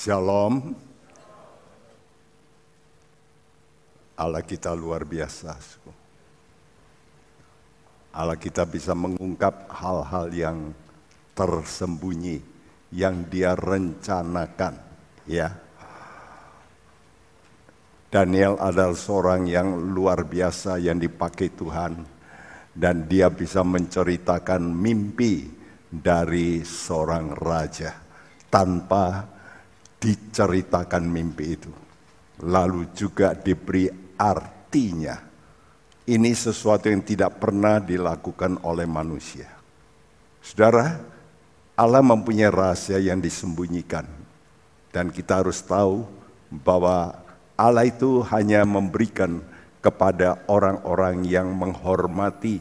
Shalom. Allah kita luar biasa. Allah kita bisa mengungkap hal-hal yang tersembunyi yang dia rencanakan, ya. Daniel adalah seorang yang luar biasa yang dipakai Tuhan dan dia bisa menceritakan mimpi dari seorang raja tanpa diceritakan mimpi itu. Lalu juga diberi artinya. Ini sesuatu yang tidak pernah dilakukan oleh manusia. Saudara, Allah mempunyai rahasia yang disembunyikan. Dan kita harus tahu bahwa Allah itu hanya memberikan kepada orang-orang yang menghormati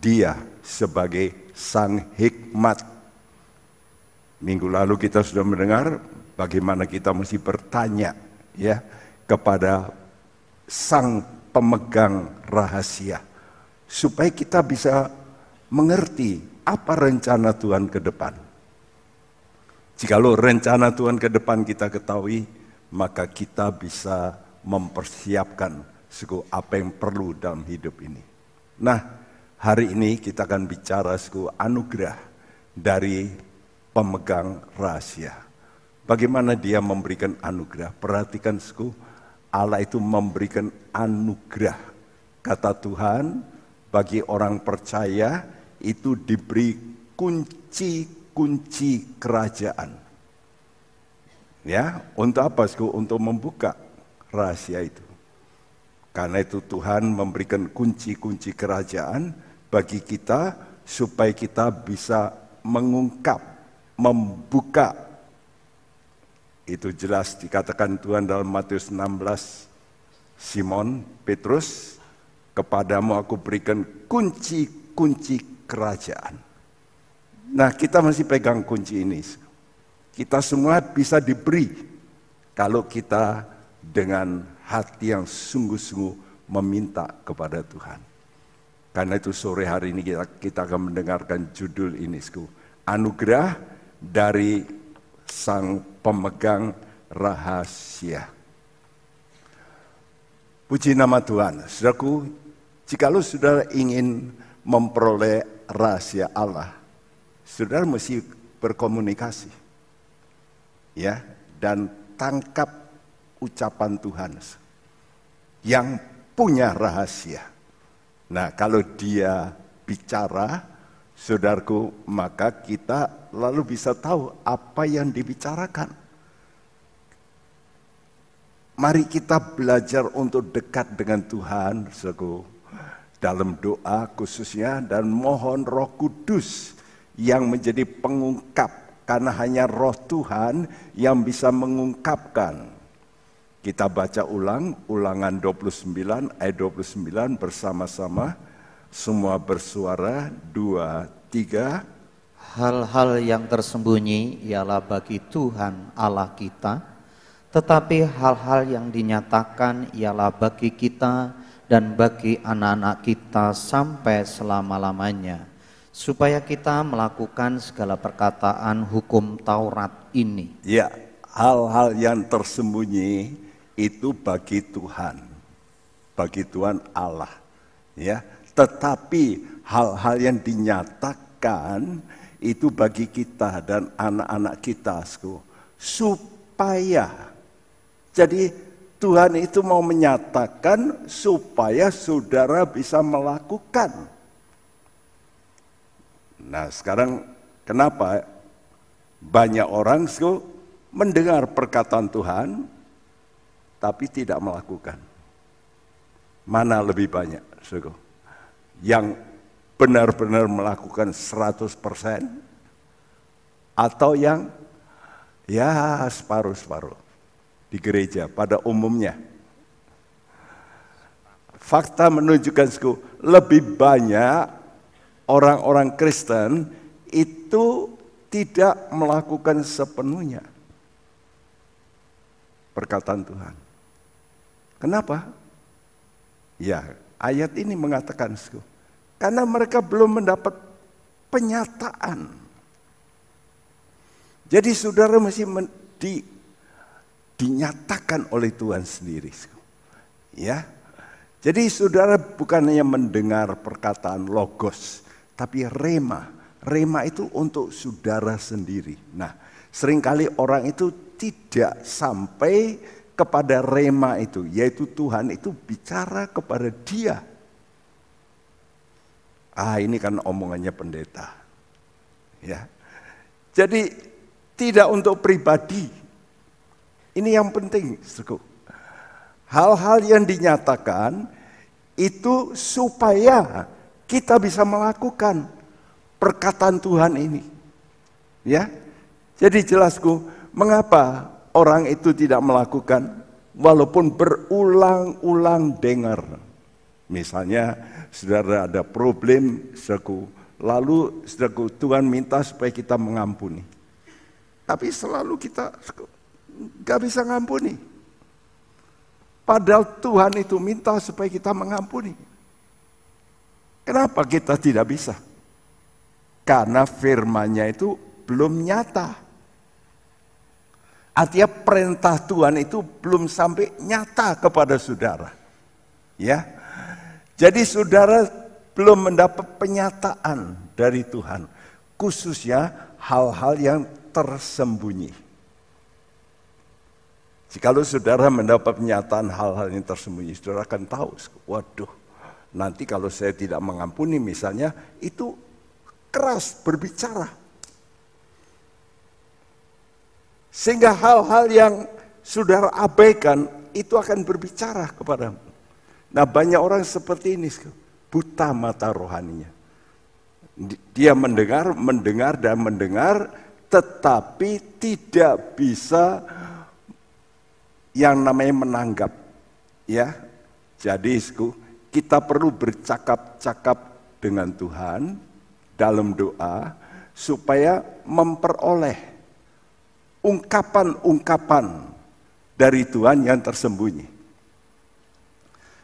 dia sebagai sang hikmat. Minggu lalu kita sudah mendengar bagaimana kita mesti bertanya ya kepada sang pemegang rahasia supaya kita bisa mengerti apa rencana Tuhan ke depan. Jikalau rencana Tuhan ke depan kita ketahui, maka kita bisa mempersiapkan suku apa yang perlu dalam hidup ini. Nah, hari ini kita akan bicara suku anugerah dari pemegang rahasia. Bagaimana dia memberikan anugerah? Perhatikan suku, Allah itu memberikan anugerah. Kata Tuhan, bagi orang percaya itu diberi kunci-kunci kerajaan. Ya, untuk apa? Untuk membuka rahasia itu. Karena itu Tuhan memberikan kunci-kunci kerajaan bagi kita supaya kita bisa mengungkap, membuka. Itu jelas dikatakan Tuhan dalam Matius 16. Simon Petrus, kepadamu aku berikan kunci-kunci kerajaan. Nah kita masih pegang kunci ini. Kita semua bisa diberi kalau kita dengan hati yang sungguh-sungguh meminta kepada Tuhan. Karena itu sore hari ini kita, kita akan mendengarkan judul ini. Anugerah dari sang pemegang rahasia. Puji nama Tuhan. Saudaraku, jika lu sudah ingin memperoleh rahasia Allah, saudara mesti berkomunikasi ya dan tangkap ucapan Tuhan yang punya rahasia. Nah, kalau dia bicara, saudaraku, maka kita lalu bisa tahu apa yang dibicarakan. Mari kita belajar untuk dekat dengan Tuhan, saudaraku, dalam doa khususnya dan mohon Roh Kudus yang menjadi pengungkap karena hanya roh Tuhan yang bisa mengungkapkan. Kita baca ulang, ulangan 29 ayat 29 bersama-sama. Semua bersuara, dua, tiga. Hal-hal yang tersembunyi ialah bagi Tuhan Allah kita, tetapi hal-hal yang dinyatakan ialah bagi kita dan bagi anak-anak kita sampai selama-lamanya supaya kita melakukan segala perkataan hukum Taurat ini. Ya, hal-hal yang tersembunyi itu bagi Tuhan, bagi Tuhan Allah. Ya, tetapi hal-hal yang dinyatakan itu bagi kita dan anak-anak kita, supaya jadi Tuhan itu mau menyatakan supaya saudara bisa melakukan Nah sekarang kenapa banyak orang mendengar perkataan Tuhan tapi tidak melakukan. Mana lebih banyak? Suku? Yang benar-benar melakukan 100% atau yang ya separuh-separuh di gereja pada umumnya. Fakta menunjukkan suku, lebih banyak orang-orang Kristen itu tidak melakukan sepenuhnya perkataan Tuhan. Kenapa? Ya, ayat ini mengatakan, karena mereka belum mendapat penyataan. Jadi saudara mesti di, dinyatakan oleh Tuhan sendiri. Ya, jadi saudara bukan hanya mendengar perkataan logos, tapi rema. Rema itu untuk saudara sendiri. Nah, sering kali orang itu tidak sampai kepada rema itu, yaitu Tuhan itu bicara kepada dia. Ah, ini kan omongannya pendeta. Ya. Jadi tidak untuk pribadi. Ini yang penting, Hal-hal yang dinyatakan itu supaya kita bisa melakukan perkataan Tuhan ini. Ya. Jadi jelasku, mengapa orang itu tidak melakukan walaupun berulang-ulang dengar. Misalnya, saudara ada problem, saudaraku, lalu saudaraku Tuhan minta supaya kita mengampuni. Tapi selalu kita gak bisa ngampuni. Padahal Tuhan itu minta supaya kita mengampuni. Kenapa kita tidak bisa? Karena firmannya itu belum nyata. Artinya perintah Tuhan itu belum sampai nyata kepada saudara. Ya. Jadi saudara belum mendapat penyataan dari Tuhan. Khususnya hal-hal yang tersembunyi. Jikalau saudara mendapat penyataan hal-hal yang tersembunyi, saudara akan tahu, waduh, nanti kalau saya tidak mengampuni misalnya, itu keras berbicara. Sehingga hal-hal yang saudara abaikan, itu akan berbicara kepadamu. Nah banyak orang seperti ini, buta mata rohaninya. Dia mendengar, mendengar, dan mendengar, tetapi tidak bisa yang namanya menanggap. Ya, jadi kita perlu bercakap-cakap dengan Tuhan dalam doa supaya memperoleh ungkapan-ungkapan dari Tuhan yang tersembunyi.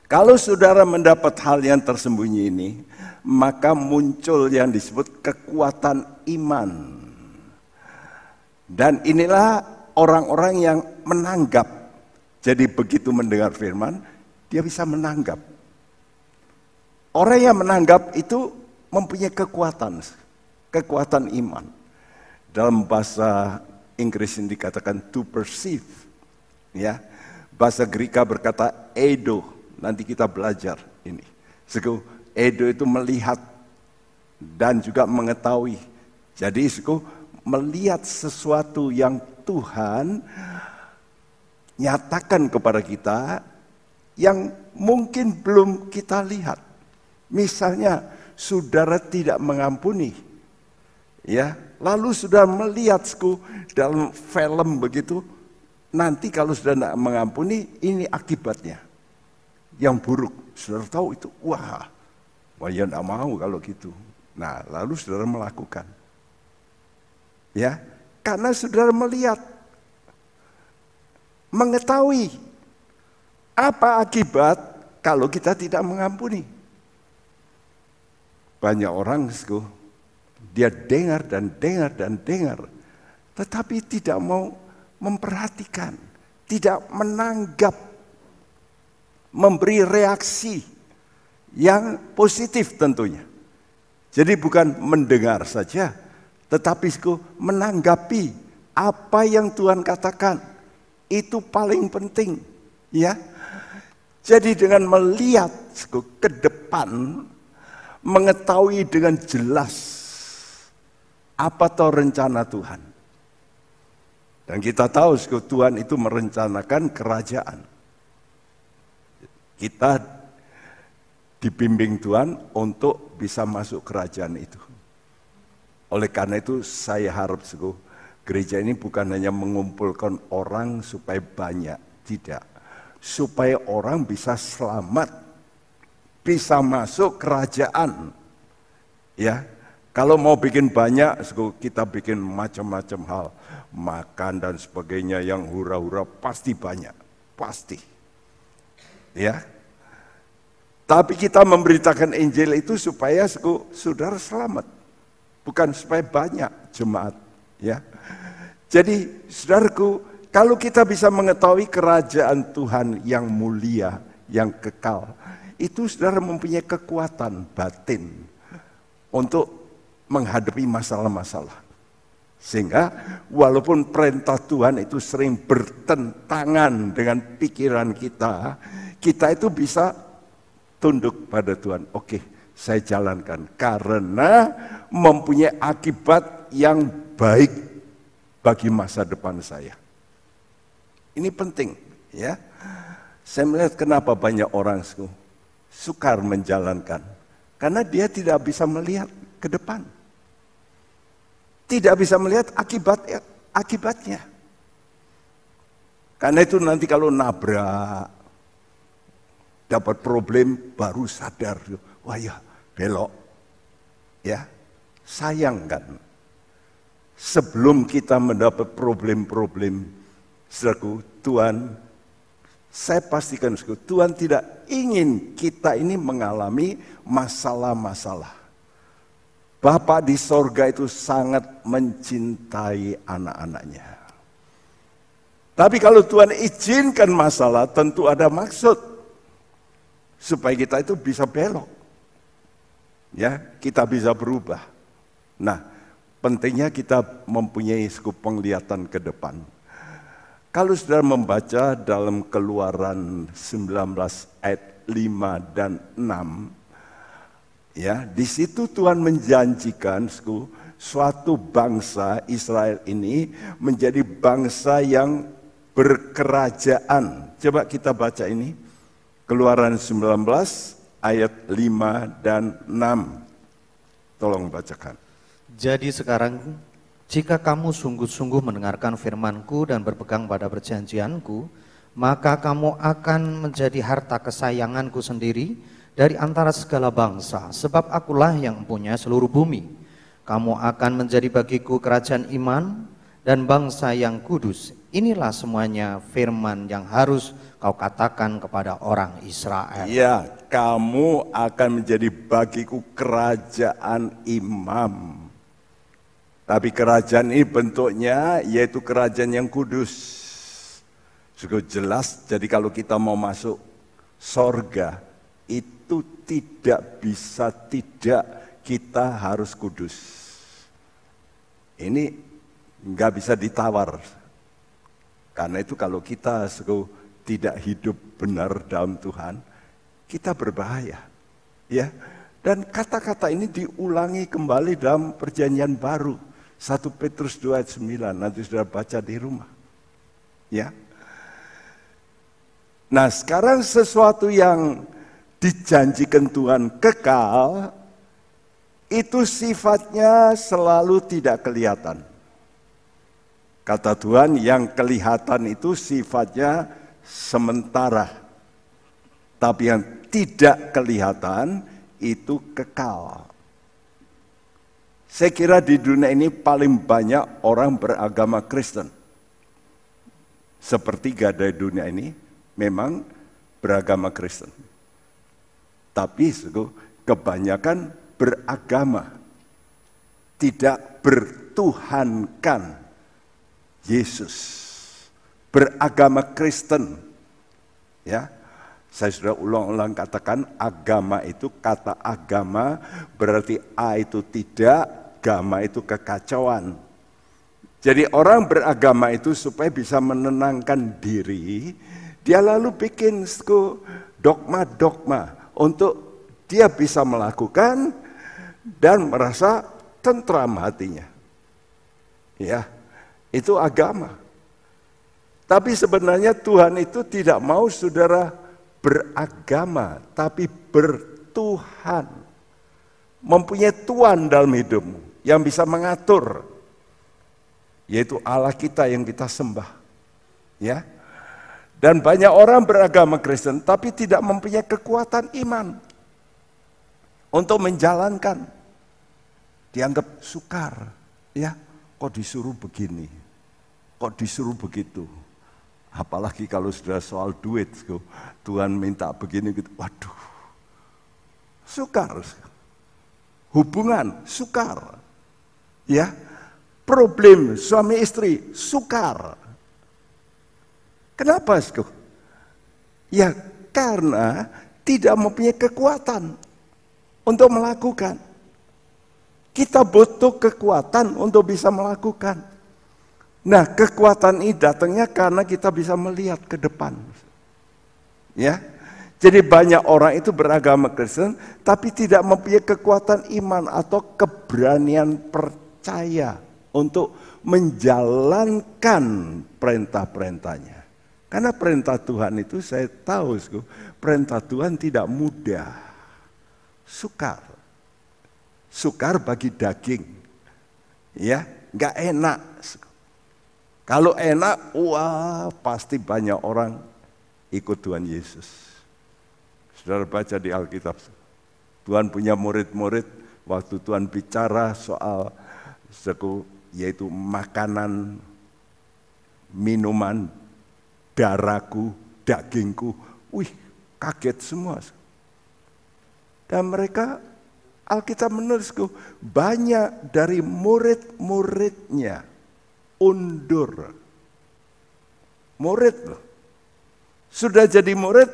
Kalau saudara mendapat hal yang tersembunyi ini, maka muncul yang disebut kekuatan iman. Dan inilah orang-orang yang menanggap jadi begitu mendengar firman, dia bisa menanggap. Orang yang menanggap itu mempunyai kekuatan, kekuatan iman. Dalam bahasa Inggris ini dikatakan to perceive. Ya. Bahasa Greka berkata edo. Nanti kita belajar ini. Suku, edo itu melihat dan juga mengetahui. Jadi suku, melihat sesuatu yang Tuhan nyatakan kepada kita yang mungkin belum kita lihat. Misalnya saudara tidak mengampuni. Ya, lalu sudah melihatku dalam film begitu, nanti kalau sudah tidak mengampuni, ini akibatnya. Yang buruk, saudara tahu itu, wah, wah ya tidak mau kalau gitu. Nah, lalu saudara melakukan. Ya, karena saudara melihat mengetahui apa akibat kalau kita tidak mengampuni. Banyak orang dia dengar dan dengar dan dengar, tetapi tidak mau memperhatikan, tidak menanggap, memberi reaksi yang positif tentunya. Jadi bukan mendengar saja, tetapi menanggapi apa yang Tuhan katakan itu paling penting, ya. Jadi dengan melihat ke depan, mengetahui dengan jelas apa tahu rencana Tuhan. Dan kita tahu Tuhan itu merencanakan kerajaan. Kita dibimbing Tuhan untuk bisa masuk kerajaan itu. Oleh karena itu saya harap Gereja ini bukan hanya mengumpulkan orang supaya banyak, tidak. Supaya orang bisa selamat, bisa masuk kerajaan. Ya, kalau mau bikin banyak, kita bikin macam-macam hal, makan dan sebagainya yang hura-hura pasti banyak, pasti. Ya, tapi kita memberitakan Injil itu supaya saudara selamat, bukan supaya banyak jemaat. Ya, Jadi saudaraku, kalau kita bisa mengetahui kerajaan Tuhan yang mulia, yang kekal, itu saudara mempunyai kekuatan batin untuk menghadapi masalah-masalah. Sehingga walaupun perintah Tuhan itu sering bertentangan dengan pikiran kita, kita itu bisa tunduk pada Tuhan. Oke, saya jalankan karena mempunyai akibat yang baik bagi masa depan saya. Ini penting, ya. Saya melihat kenapa banyak orang sukar menjalankan. Karena dia tidak bisa melihat ke depan tidak bisa melihat akibat akibatnya. Karena itu nanti kalau nabrak, dapat problem baru sadar, wah ya belok. Ya, sayang kan. Sebelum kita mendapat problem-problem, saudaraku, Tuhan, saya pastikan Tuhan tidak ingin kita ini mengalami masalah-masalah. Bapak di sorga itu sangat mencintai anak-anaknya. Tapi kalau Tuhan izinkan masalah tentu ada maksud. Supaya kita itu bisa belok. Ya, kita bisa berubah. Nah, pentingnya kita mempunyai skup penglihatan ke depan. Kalau sudah membaca dalam keluaran 19 ayat 5 dan 6, Ya, di situ Tuhan menjanjikan suatu bangsa Israel ini menjadi bangsa yang berkerajaan. Coba kita baca ini. Keluaran 19 ayat 5 dan 6. Tolong bacakan. Jadi sekarang jika kamu sungguh-sungguh mendengarkan firmanku dan berpegang pada perjanjianku, maka kamu akan menjadi harta kesayanganku sendiri, dari antara segala bangsa, sebab akulah yang mempunyai seluruh bumi. Kamu akan menjadi bagiku kerajaan iman dan bangsa yang kudus. Inilah semuanya firman yang harus kau katakan kepada orang Israel. Ya, kamu akan menjadi bagiku kerajaan imam. Tapi kerajaan ini bentuknya yaitu kerajaan yang kudus. Cukup jelas, jadi kalau kita mau masuk sorga, itu tidak bisa tidak kita harus kudus. Ini nggak bisa ditawar. Karena itu kalau kita tidak hidup benar dalam Tuhan, kita berbahaya. Ya. Dan kata-kata ini diulangi kembali dalam perjanjian baru. 1 Petrus 2 ayat 9, nanti sudah baca di rumah. Ya. Nah sekarang sesuatu yang dijanjikan Tuhan kekal, itu sifatnya selalu tidak kelihatan. Kata Tuhan, yang kelihatan itu sifatnya sementara, tapi yang tidak kelihatan itu kekal. Saya kira di dunia ini paling banyak orang beragama Kristen. Sepertiga dari dunia ini memang beragama Kristen. Tapi kebanyakan beragama. Tidak bertuhankan Yesus. Beragama Kristen. Ya, saya sudah ulang-ulang katakan agama itu kata agama berarti A itu tidak, agama itu kekacauan. Jadi orang beragama itu supaya bisa menenangkan diri, dia lalu bikin dogma-dogma untuk dia bisa melakukan dan merasa tentram hatinya. Ya, itu agama. Tapi sebenarnya Tuhan itu tidak mau saudara beragama, tapi bertuhan. Mempunyai Tuhan dalam hidupmu yang bisa mengatur. Yaitu Allah kita yang kita sembah. Ya, dan banyak orang beragama Kristen tapi tidak mempunyai kekuatan iman untuk menjalankan. Dianggap sukar, ya. Kok disuruh begini? Kok disuruh begitu? Apalagi kalau sudah soal duit, Tuhan minta begini gitu. Waduh. Sukar. Hubungan sukar. Ya. problem suami istri sukar. Kenapa, Sku? Ya karena tidak mempunyai kekuatan untuk melakukan. Kita butuh kekuatan untuk bisa melakukan. Nah, kekuatan ini datangnya karena kita bisa melihat ke depan. Ya. Jadi banyak orang itu beragama Kristen tapi tidak mempunyai kekuatan iman atau keberanian percaya untuk menjalankan perintah-perintahnya. Karena perintah Tuhan itu saya tahu, perintah Tuhan tidak mudah. Sukar. Sukar bagi daging. Ya, nggak enak. Kalau enak, wah pasti banyak orang ikut Tuhan Yesus. Saudara baca di Alkitab. Tuhan punya murid-murid waktu Tuhan bicara soal seku yaitu makanan, minuman, darahku, dagingku. Wih, kaget semua. Dan mereka Alkitab menulisku banyak dari murid-muridnya undur. Murid loh. Sudah jadi murid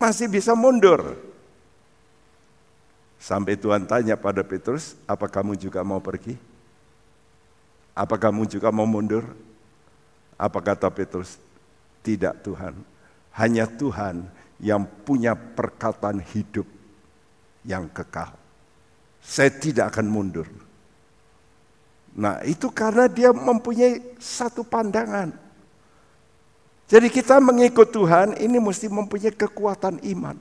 masih bisa mundur. Sampai Tuhan tanya pada Petrus, apa kamu juga mau pergi? Apa kamu juga mau mundur? Apa kata Petrus? Tidak Tuhan. Hanya Tuhan yang punya perkataan hidup yang kekal. Saya tidak akan mundur. Nah itu karena dia mempunyai satu pandangan. Jadi kita mengikut Tuhan ini mesti mempunyai kekuatan iman.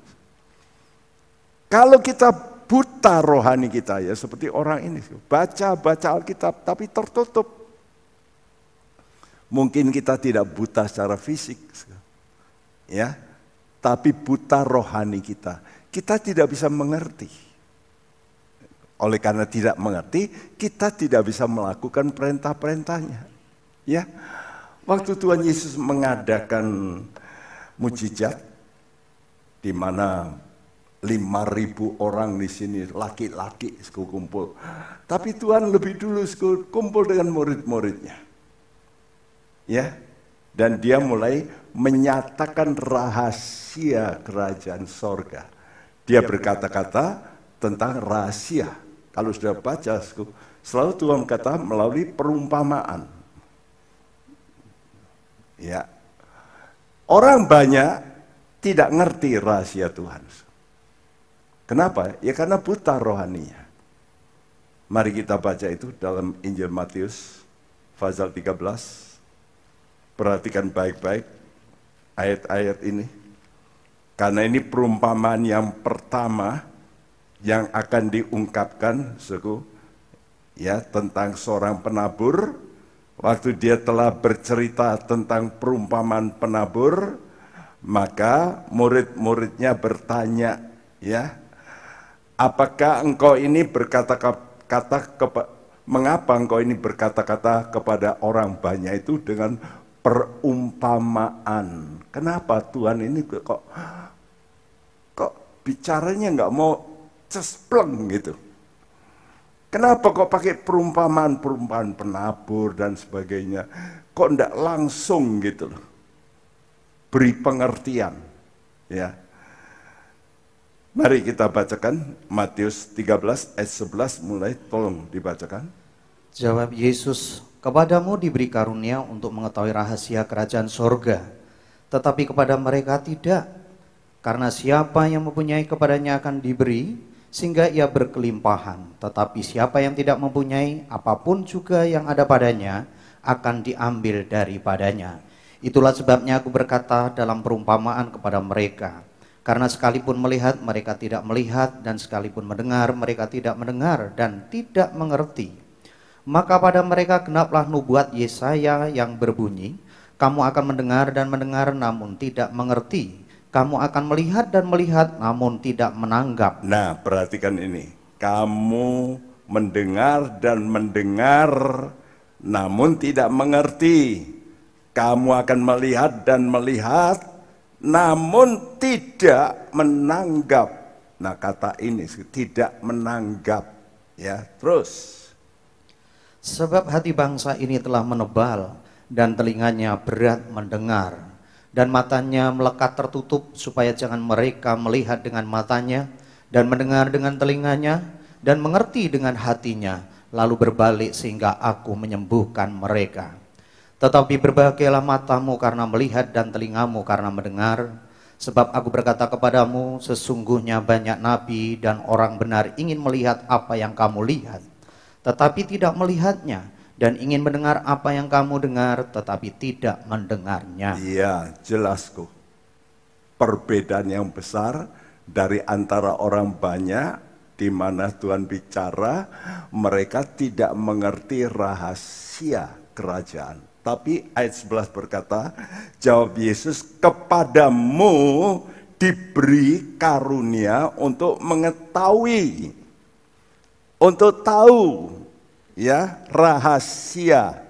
Kalau kita buta rohani kita ya seperti orang ini baca baca Alkitab tapi tertutup. Mungkin kita tidak buta secara fisik ya, tapi buta rohani kita. Kita tidak bisa mengerti. Oleh karena tidak mengerti, kita tidak bisa melakukan perintah-perintahnya. Ya, Waktu Tuhan Yesus mengadakan mujizat di mana 5000 orang di sini laki-laki kumpul. Tapi Tuhan lebih dulu kumpul dengan murid-muridnya. Ya. Dan dia mulai menyatakan rahasia kerajaan sorga. Dia berkata-kata tentang rahasia. Kalau sudah baca, selalu Tuhan kata melalui perumpamaan. Ya. Orang banyak tidak ngerti rahasia Tuhan. Kenapa? Ya karena buta rohaninya. Mari kita baca itu dalam Injil Matius pasal 13. Perhatikan baik-baik ayat-ayat ini. Karena ini perumpamaan yang pertama yang akan diungkapkan suku ya tentang seorang penabur Waktu dia telah bercerita tentang perumpamaan penabur, maka murid-muridnya bertanya, ya, apakah engkau ini berkata-kata mengapa engkau ini berkata-kata kepada orang banyak itu dengan perumpamaan? Kenapa Tuhan ini kok kok bicaranya nggak mau cespleng gitu? Kenapa kok pakai perumpamaan-perumpamaan penabur dan sebagainya? Kok enggak langsung gitu loh. Beri pengertian. Ya. Mari kita bacakan Matius 13 ayat 11 mulai tolong dibacakan. Jawab Yesus, kepadamu diberi karunia untuk mengetahui rahasia kerajaan sorga, tetapi kepada mereka tidak. Karena siapa yang mempunyai kepadanya akan diberi, sehingga ia berkelimpahan. Tetapi siapa yang tidak mempunyai apa pun juga yang ada padanya akan diambil daripadanya. Itulah sebabnya aku berkata dalam perumpamaan kepada mereka. Karena sekalipun melihat mereka tidak melihat dan sekalipun mendengar mereka tidak mendengar dan tidak mengerti. Maka pada mereka genaplah nubuat Yesaya yang berbunyi, kamu akan mendengar dan mendengar namun tidak mengerti kamu akan melihat dan melihat namun tidak menanggap. Nah, perhatikan ini. Kamu mendengar dan mendengar namun tidak mengerti. Kamu akan melihat dan melihat namun tidak menanggap. Nah, kata ini tidak menanggap ya. Terus Sebab hati bangsa ini telah menebal dan telinganya berat mendengar dan matanya melekat tertutup supaya jangan mereka melihat dengan matanya dan mendengar dengan telinganya dan mengerti dengan hatinya lalu berbalik sehingga aku menyembuhkan mereka. Tetapi berbahagialah matamu karena melihat dan telingamu karena mendengar sebab aku berkata kepadamu sesungguhnya banyak nabi dan orang benar ingin melihat apa yang kamu lihat tetapi tidak melihatnya dan ingin mendengar apa yang kamu dengar tetapi tidak mendengarnya. Iya, jelas kok. Perbedaan yang besar dari antara orang banyak di mana Tuhan bicara, mereka tidak mengerti rahasia kerajaan. Tapi ayat 11 berkata, jawab Yesus, kepadamu diberi karunia untuk mengetahui untuk tahu ya rahasia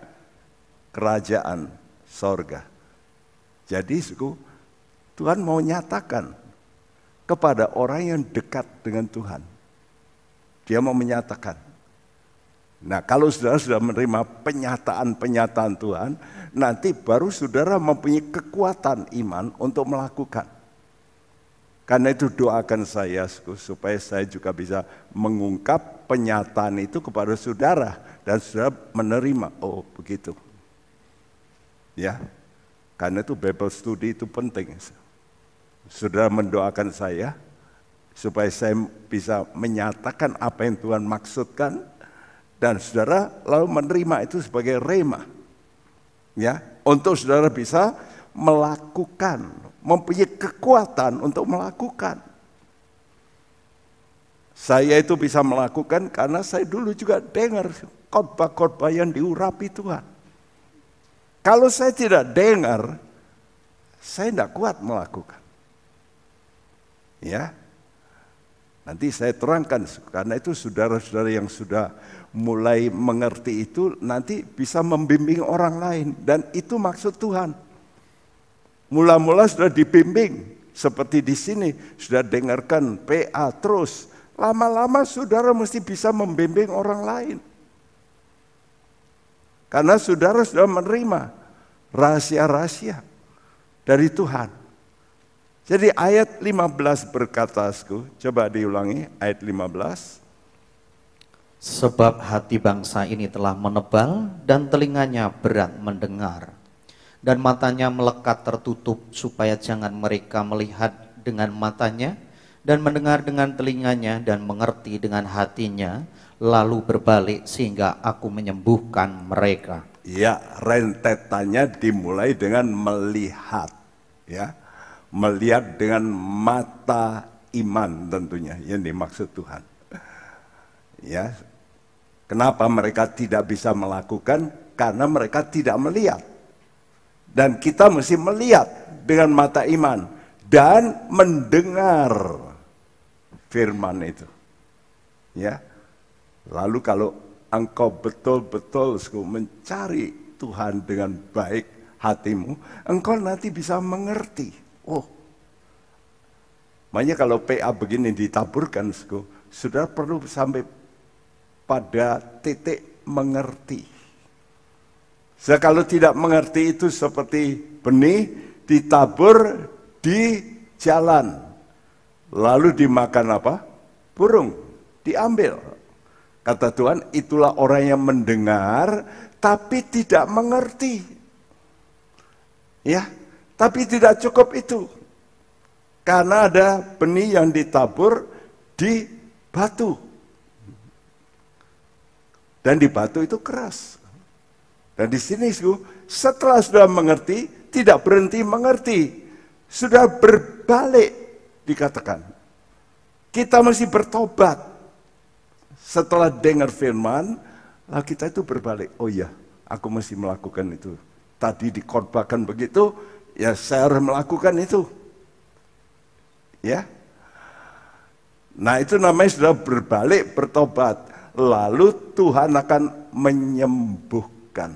kerajaan sorga. Jadi suku Tuhan mau nyatakan kepada orang yang dekat dengan Tuhan. Dia mau menyatakan. Nah kalau saudara sudah menerima penyataan-penyataan Tuhan, nanti baru saudara mempunyai kekuatan iman untuk melakukan. Karena itu doakan saya supaya saya juga bisa mengungkap penyataan itu kepada saudara dan saudara menerima. Oh begitu. Ya, karena itu Bible study itu penting. Saudara mendoakan saya supaya saya bisa menyatakan apa yang Tuhan maksudkan dan saudara lalu menerima itu sebagai rema. Ya, untuk saudara bisa melakukan mempunyai kekuatan untuk melakukan. Saya itu bisa melakukan karena saya dulu juga dengar khotbah-khotbah yang diurapi Tuhan. Kalau saya tidak dengar, saya tidak kuat melakukan. Ya, nanti saya terangkan karena itu saudara-saudara yang sudah mulai mengerti itu nanti bisa membimbing orang lain dan itu maksud Tuhan. Mula-mula sudah dibimbing seperti di sini sudah dengarkan PA terus. Lama-lama saudara mesti bisa membimbing orang lain. Karena saudara sudah menerima rahasia-rahasia dari Tuhan. Jadi ayat 15 berkata, coba diulangi ayat 15. Sebab hati bangsa ini telah menebal dan telinganya berat mendengar dan matanya melekat tertutup supaya jangan mereka melihat dengan matanya dan mendengar dengan telinganya dan mengerti dengan hatinya lalu berbalik sehingga aku menyembuhkan mereka. Ya, rentetannya dimulai dengan melihat ya. Melihat dengan mata iman tentunya yang dimaksud Tuhan. Ya. Kenapa mereka tidak bisa melakukan? Karena mereka tidak melihat dan kita mesti melihat dengan mata iman dan mendengar firman itu. Ya. Lalu kalau engkau betul-betul mencari Tuhan dengan baik hatimu, engkau nanti bisa mengerti. Oh, makanya kalau PA begini ditaburkan, sudah perlu sampai pada titik mengerti. Saya kalau tidak mengerti itu seperti benih ditabur di jalan. Lalu dimakan apa? Burung. Diambil. Kata Tuhan, itulah orang yang mendengar tapi tidak mengerti. Ya, tapi tidak cukup itu. Karena ada benih yang ditabur di batu. Dan di batu itu keras. Dan di sini setelah sudah mengerti, tidak berhenti mengerti. Sudah berbalik dikatakan. Kita mesti bertobat. Setelah dengar firman, lah kita itu berbalik. Oh iya, aku mesti melakukan itu. Tadi dikorbankan begitu, ya saya harus melakukan itu. Ya. Nah itu namanya sudah berbalik, bertobat. Lalu Tuhan akan menyembuhkan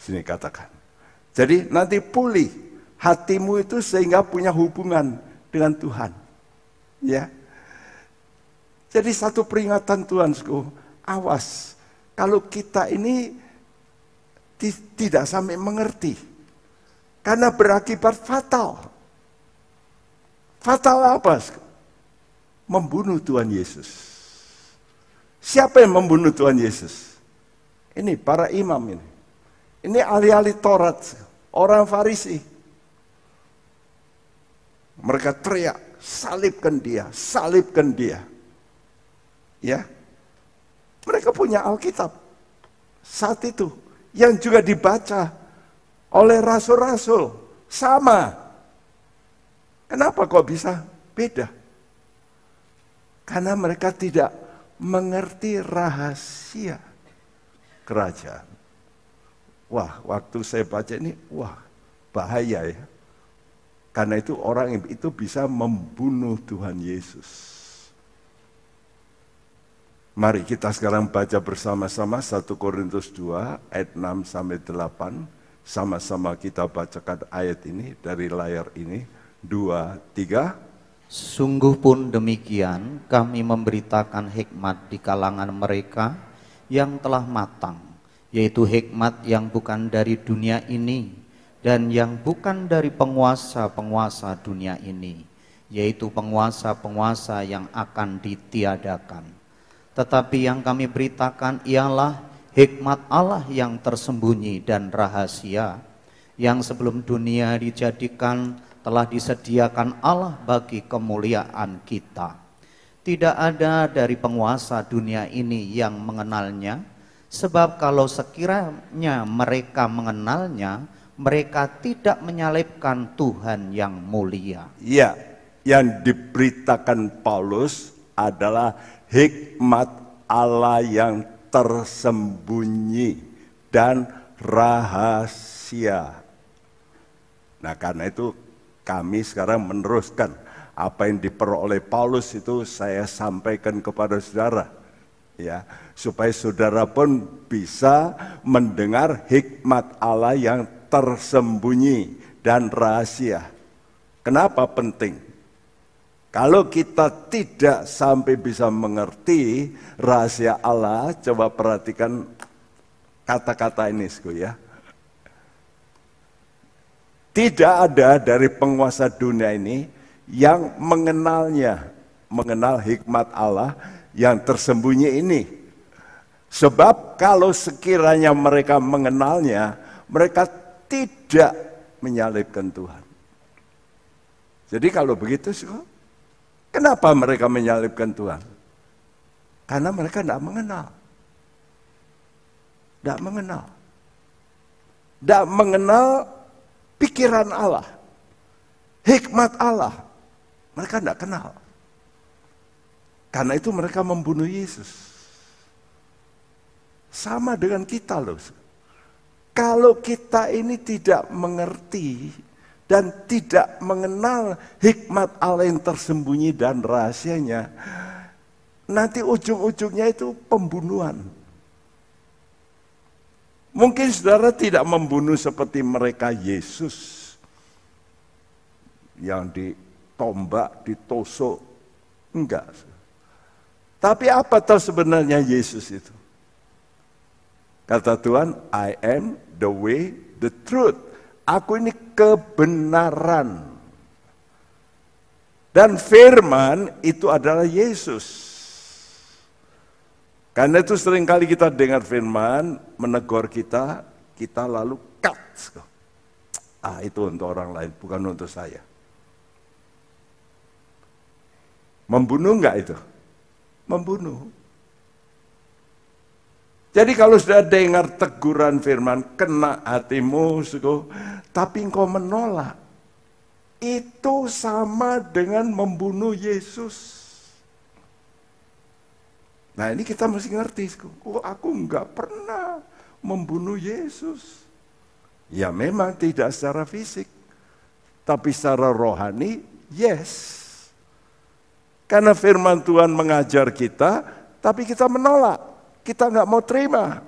Sini katakan. Jadi nanti pulih hatimu itu sehingga punya hubungan dengan Tuhan. Ya. Jadi satu peringatan Tuhan, awas. kalau kita ini tidak sampai mengerti. Karena berakibat fatal. Fatal apa? Membunuh Tuhan Yesus. Siapa yang membunuh Tuhan Yesus? Ini para imam ini. Ini ahli-ahli Taurat, orang Farisi. Mereka teriak, salibkan dia, salibkan dia. Ya, mereka punya Alkitab saat itu yang juga dibaca oleh rasul-rasul sama. Kenapa kok bisa beda? Karena mereka tidak mengerti rahasia kerajaan. Wah, waktu saya baca ini, wah, bahaya ya. Karena itu orang itu bisa membunuh Tuhan Yesus. Mari kita sekarang baca bersama-sama 1 Korintus 2 ayat 6 sampai 8. Sama-sama kita bacakan ayat ini dari layar ini. 2, 3. Sungguh pun demikian kami memberitakan hikmat di kalangan mereka yang telah matang. Yaitu hikmat yang bukan dari dunia ini dan yang bukan dari penguasa-penguasa dunia ini. Yaitu penguasa-penguasa yang akan ditiadakan tetapi yang kami beritakan ialah hikmat Allah yang tersembunyi dan rahasia yang sebelum dunia dijadikan telah disediakan Allah bagi kemuliaan kita. Tidak ada dari penguasa dunia ini yang mengenalnya, sebab kalau sekiranya mereka mengenalnya, mereka tidak menyalibkan Tuhan yang mulia. Iya, yang diberitakan Paulus adalah hikmat Allah yang tersembunyi dan rahasia. Nah, karena itu kami sekarang meneruskan apa yang diperoleh Paulus itu saya sampaikan kepada saudara. Ya, supaya saudara pun bisa mendengar hikmat Allah yang tersembunyi dan rahasia. Kenapa penting? Kalau kita tidak sampai bisa mengerti rahasia Allah, coba perhatikan kata-kata ini, ya. Tidak ada dari penguasa dunia ini yang mengenalnya, mengenal hikmat Allah yang tersembunyi ini. Sebab kalau sekiranya mereka mengenalnya, mereka tidak menyalibkan Tuhan. Jadi kalau begitu, Kenapa mereka menyalibkan Tuhan? Karena mereka tidak mengenal. Tidak mengenal. Tidak mengenal pikiran Allah. Hikmat Allah. Mereka tidak kenal. Karena itu mereka membunuh Yesus. Sama dengan kita loh. Kalau kita ini tidak mengerti dan tidak mengenal hikmat Allah yang tersembunyi dan rahasianya, nanti ujung-ujungnya itu pembunuhan. Mungkin saudara tidak membunuh seperti mereka Yesus yang ditombak, ditusuk. Enggak. Tapi apa tahu sebenarnya Yesus itu? Kata Tuhan, I am the way, the truth, Aku ini kebenaran. Dan firman itu adalah Yesus. Karena itu sering kali kita dengar firman, menegur kita, kita lalu cut. Ah itu untuk orang lain, bukan untuk saya. Membunuh enggak itu? Membunuh. Jadi kalau sudah dengar teguran firman, kena hatimu, suku, tapi engkau menolak. Itu sama dengan membunuh Yesus. Nah ini kita mesti ngerti, oh aku enggak pernah membunuh Yesus. Ya memang tidak secara fisik, tapi secara rohani, yes. Karena firman Tuhan mengajar kita, tapi kita menolak. Kita nggak mau terima.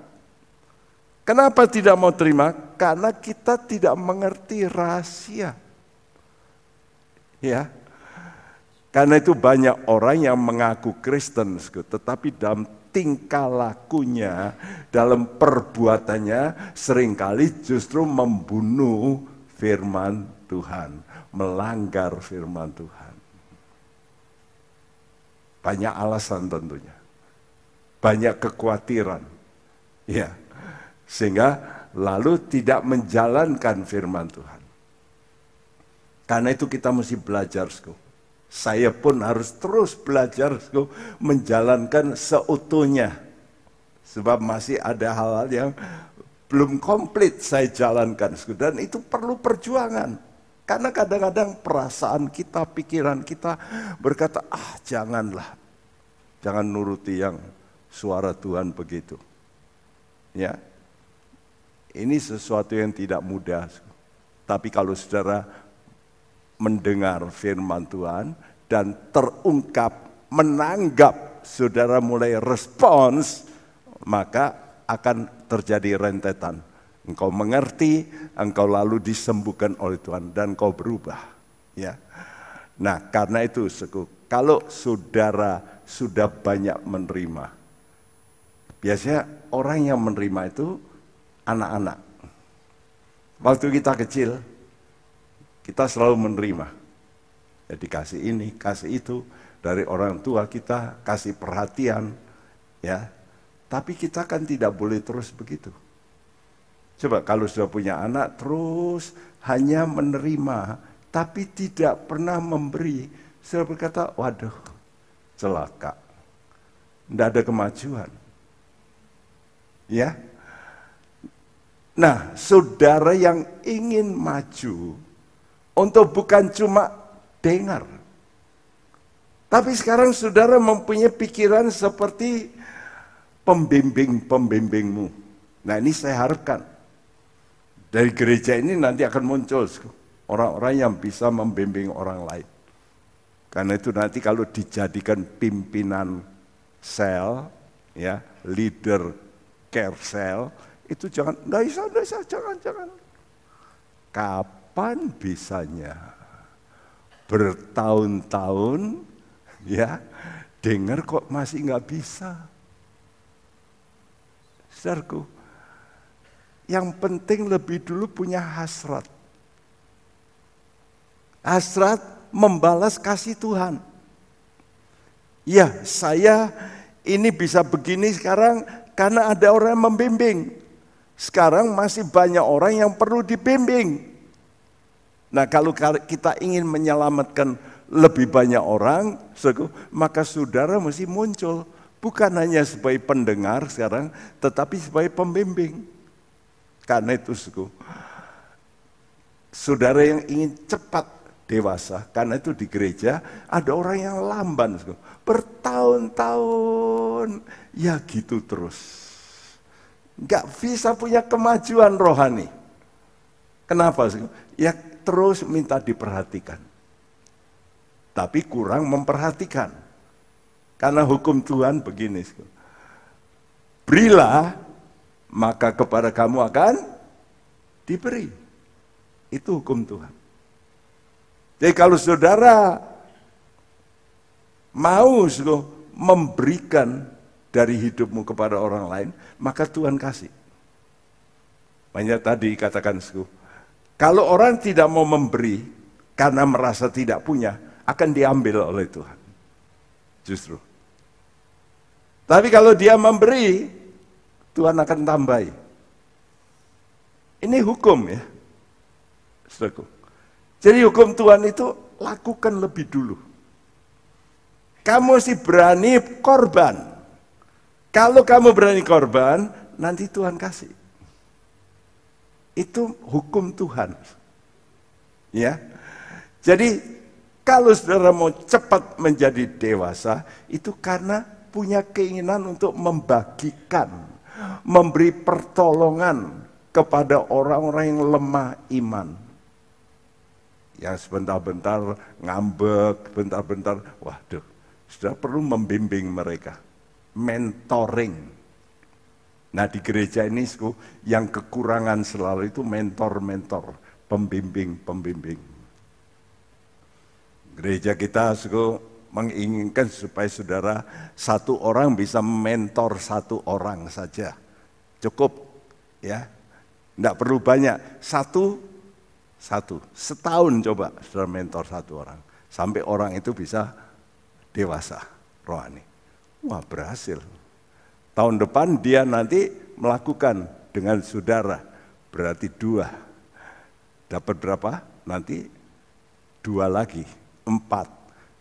Kenapa tidak mau terima? Karena kita tidak mengerti rahasia. Ya. Karena itu banyak orang yang mengaku Kristen, tetapi dalam tingkah lakunya, dalam perbuatannya sering kali justru membunuh firman Tuhan, melanggar firman Tuhan. Banyak alasan tentunya. Banyak kekhawatiran. Ya. Sehingga lalu tidak menjalankan firman Tuhan. Karena itu kita mesti belajar, sko. Saya pun harus terus belajar sko, menjalankan seutuhnya. Sebab masih ada hal-hal yang belum komplit saya jalankan. Sko. Dan itu perlu perjuangan. Karena kadang-kadang perasaan kita, pikiran kita berkata, ah janganlah. Jangan nuruti yang suara Tuhan begitu. Ya, ini sesuatu yang tidak mudah. Tapi kalau saudara mendengar firman Tuhan dan terungkap, menanggap, saudara mulai respons, maka akan terjadi rentetan. Engkau mengerti, engkau lalu disembuhkan oleh Tuhan dan engkau berubah. Ya. Nah, karena itu kalau saudara sudah banyak menerima, biasanya orang yang menerima itu anak-anak. Waktu kita kecil, kita selalu menerima. Ya dikasih ini, kasih itu dari orang tua kita, kasih perhatian, ya. Tapi kita kan tidak boleh terus begitu. Coba kalau sudah punya anak terus hanya menerima, tapi tidak pernah memberi. Saya berkata, waduh, celaka. Tidak ada kemajuan. Ya, Nah, saudara yang ingin maju untuk bukan cuma dengar. Tapi sekarang saudara mempunyai pikiran seperti pembimbing-pembimbingmu. Nah ini saya harapkan. Dari gereja ini nanti akan muncul orang-orang yang bisa membimbing orang lain. Karena itu nanti kalau dijadikan pimpinan sel, ya, leader care cell, itu jangan, tidak bisa, tidak bisa, jangan, jangan. Kapan bisanya? Bertahun-tahun, ya, dengar kok masih nggak bisa. Saudaraku, yang penting lebih dulu punya hasrat. Hasrat membalas kasih Tuhan. Ya, saya ini bisa begini sekarang karena ada orang yang membimbing. Sekarang masih banyak orang yang perlu dibimbing. Nah kalau kita ingin menyelamatkan lebih banyak orang, maka saudara mesti muncul. Bukan hanya sebagai pendengar sekarang, tetapi sebagai pembimbing. Karena itu, suku, saudara yang ingin cepat dewasa, karena itu di gereja ada orang yang lamban, suku. Bertahun-tahun, ya gitu terus nggak bisa punya kemajuan rohani. Kenapa sih? Ya terus minta diperhatikan. Tapi kurang memperhatikan. Karena hukum Tuhan begini. Berilah, maka kepada kamu akan diberi. Itu hukum Tuhan. Jadi kalau saudara mau memberikan dari hidupmu kepada orang lain, maka Tuhan kasih. Banyak tadi katakan, kalau orang tidak mau memberi karena merasa tidak punya, akan diambil oleh Tuhan. Justru. Tapi kalau dia memberi, Tuhan akan tambahi. Ini hukum ya. Jadi hukum Tuhan itu lakukan lebih dulu. Kamu sih berani korban. Kalau kamu berani korban, nanti Tuhan kasih. Itu hukum Tuhan. Ya. Jadi kalau saudara mau cepat menjadi dewasa, itu karena punya keinginan untuk membagikan, memberi pertolongan kepada orang-orang yang lemah iman. Yang sebentar-bentar ngambek, bentar-bentar, waduh, sudah perlu membimbing mereka mentoring. Nah di gereja ini yang kekurangan selalu itu mentor-mentor, pembimbing-pembimbing. Gereja kita suku menginginkan supaya saudara satu orang bisa mentor satu orang saja. Cukup ya. Tidak perlu banyak. Satu, satu. Setahun coba saudara mentor satu orang. Sampai orang itu bisa dewasa rohani. Wah berhasil. Tahun depan dia nanti melakukan dengan saudara. Berarti dua. Dapat berapa? Nanti dua lagi. Empat.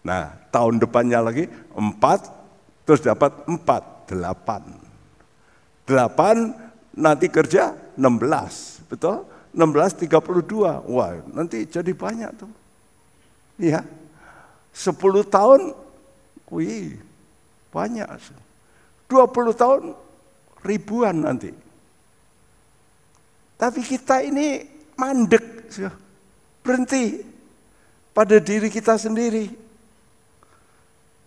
Nah tahun depannya lagi empat. Terus dapat empat. Delapan. Delapan nanti kerja 16. Betul? 16 32. Wah, nanti jadi banyak tuh. Iya. 10 tahun wih banyak. 20 tahun ribuan nanti. Tapi kita ini mandek, berhenti pada diri kita sendiri.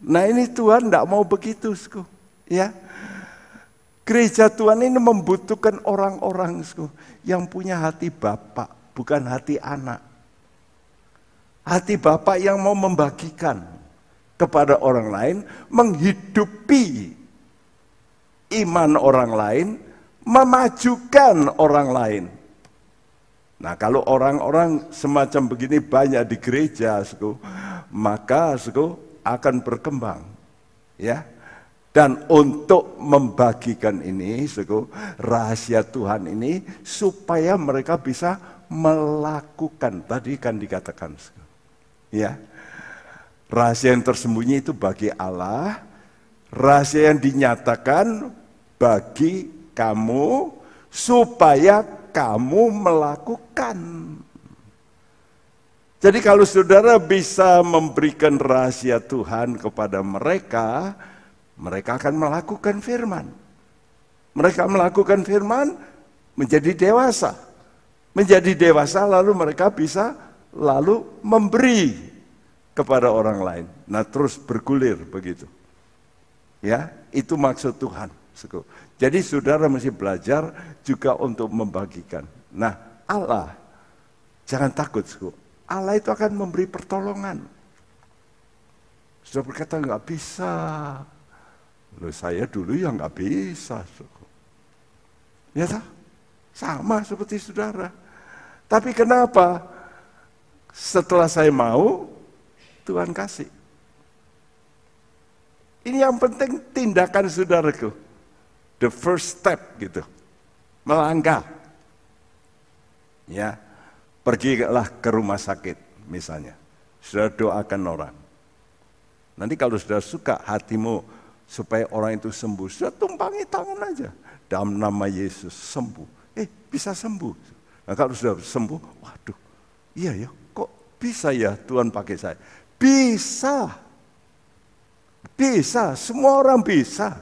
Nah ini Tuhan tidak mau begitu, ya. Gereja Tuhan ini membutuhkan orang-orang yang punya hati bapak, bukan hati anak. Hati bapak yang mau membagikan kepada orang lain, menghidupi iman orang lain, memajukan orang lain. Nah kalau orang-orang semacam begini banyak di gereja, maka akan berkembang. Ya, dan untuk membagikan ini, suku, rahasia Tuhan ini, supaya mereka bisa melakukan. Tadi kan dikatakan, suku. ya, rahasia yang tersembunyi itu bagi Allah, rahasia yang dinyatakan bagi kamu, supaya kamu melakukan. Jadi kalau saudara bisa memberikan rahasia Tuhan kepada mereka, mereka akan melakukan firman. Mereka melakukan firman menjadi dewasa. Menjadi dewasa lalu mereka bisa lalu memberi kepada orang lain. Nah terus bergulir begitu. Ya, itu maksud Tuhan. Jadi saudara mesti belajar juga untuk membagikan. Nah Allah, jangan takut. Allah itu akan memberi pertolongan. Sudah berkata nggak bisa, Loh saya dulu yang nggak bisa. Ya tak? Sama seperti saudara. Tapi kenapa? Setelah saya mau, Tuhan kasih. Ini yang penting tindakan saudaraku. The first step gitu. Melangkah. Ya, pergilah ke rumah sakit misalnya. Sudah doakan orang. Nanti kalau sudah suka hatimu supaya orang itu sembuh. Sudah tumpangi tangan aja. Dalam nama Yesus sembuh. Eh bisa sembuh. Nah kalau sudah sembuh, waduh iya ya kok bisa ya Tuhan pakai saya. Bisa. Bisa, semua orang bisa.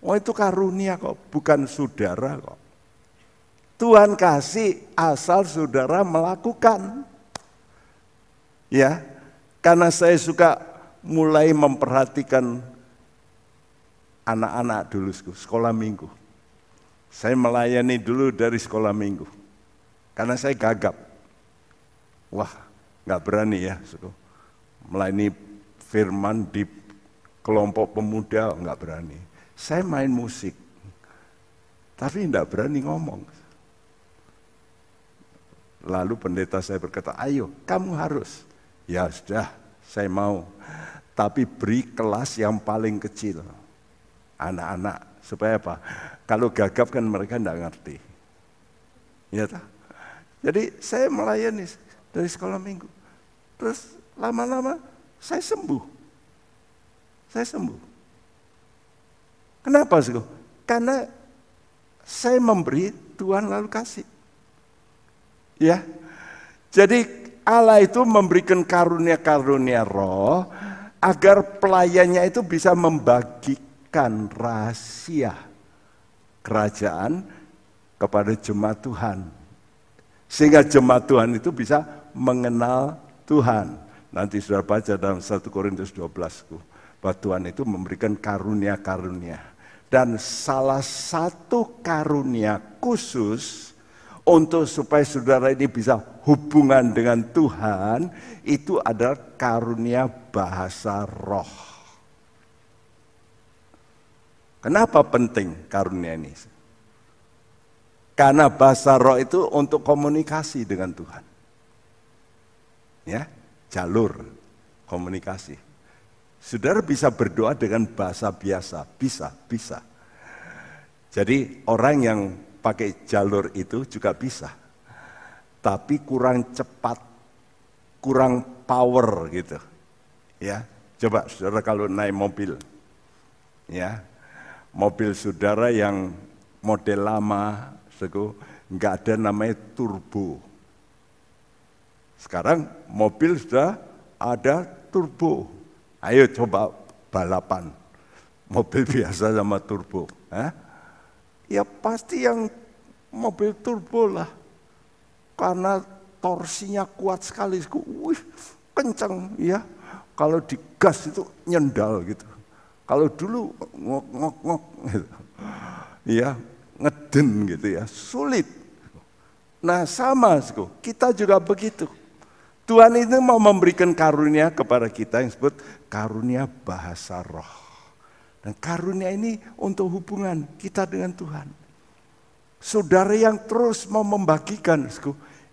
Oh itu karunia kok, bukan saudara kok. Tuhan kasih asal saudara melakukan. Ya, karena saya suka mulai memperhatikan anak-anak dulu sekolah minggu. Saya melayani dulu dari sekolah minggu. Karena saya gagap. Wah, nggak berani ya. Melayani firman di kelompok pemuda nggak berani. Saya main musik. Tapi nggak berani ngomong. Lalu pendeta saya berkata, ayo kamu harus. Ya sudah, saya mau. Tapi beri kelas yang paling kecil anak-anak. Supaya apa? Kalau gagap kan mereka tidak ngerti. Ya tak? Jadi saya melayani dari sekolah minggu. Terus lama-lama saya sembuh. Saya sembuh. Kenapa sih? Karena saya memberi, Tuhan lalu kasih. Ya. Jadi Allah itu memberikan karunia-karunia roh agar pelayannya itu bisa membagi memberikan rahasia kerajaan kepada jemaat Tuhan. Sehingga jemaat Tuhan itu bisa mengenal Tuhan. Nanti sudah baca dalam 1 Korintus 12 bahwa Tuhan itu memberikan karunia-karunia. Dan salah satu karunia khusus untuk supaya saudara ini bisa hubungan dengan Tuhan, itu adalah karunia bahasa roh. Kenapa penting karunia ini? Karena bahasa roh itu untuk komunikasi dengan Tuhan. Ya, jalur komunikasi. Saudara bisa berdoa dengan bahasa biasa, bisa, bisa. Jadi orang yang pakai jalur itu juga bisa. Tapi kurang cepat, kurang power gitu. Ya, coba saudara kalau naik mobil, ya, mobil saudara yang model lama, sego, nggak ada namanya turbo. Sekarang mobil sudah ada turbo. Ayo coba balapan. Mobil biasa sama turbo. Eh? Ya pasti yang mobil turbo lah. Karena torsinya kuat sekali. Wih, kencang ya. Kalau digas itu nyendal gitu. Kalau dulu ngok ngok ngok gitu. Ya, ngeden gitu ya, sulit. Nah sama, kita juga begitu. Tuhan itu mau memberikan karunia kepada kita yang disebut karunia bahasa roh. Dan karunia ini untuk hubungan kita dengan Tuhan. Saudara yang terus mau membagikan,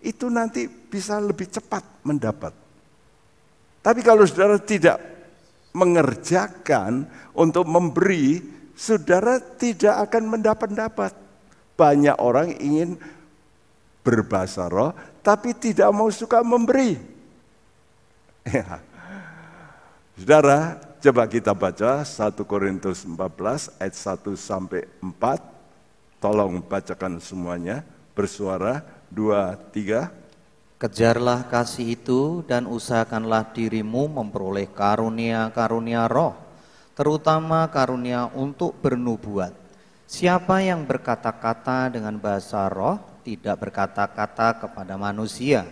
itu nanti bisa lebih cepat mendapat. Tapi kalau saudara tidak mengerjakan untuk memberi, saudara tidak akan mendapat-dapat. Banyak orang ingin berbahasa roh, tapi tidak mau suka memberi. Ya. Saudara, Coba kita baca 1 Korintus 14 ayat 1 sampai 4. Tolong bacakan semuanya bersuara 2 3. Kejarlah kasih itu dan usahakanlah dirimu memperoleh karunia-karunia roh, terutama karunia untuk bernubuat. Siapa yang berkata-kata dengan bahasa roh tidak berkata-kata kepada manusia,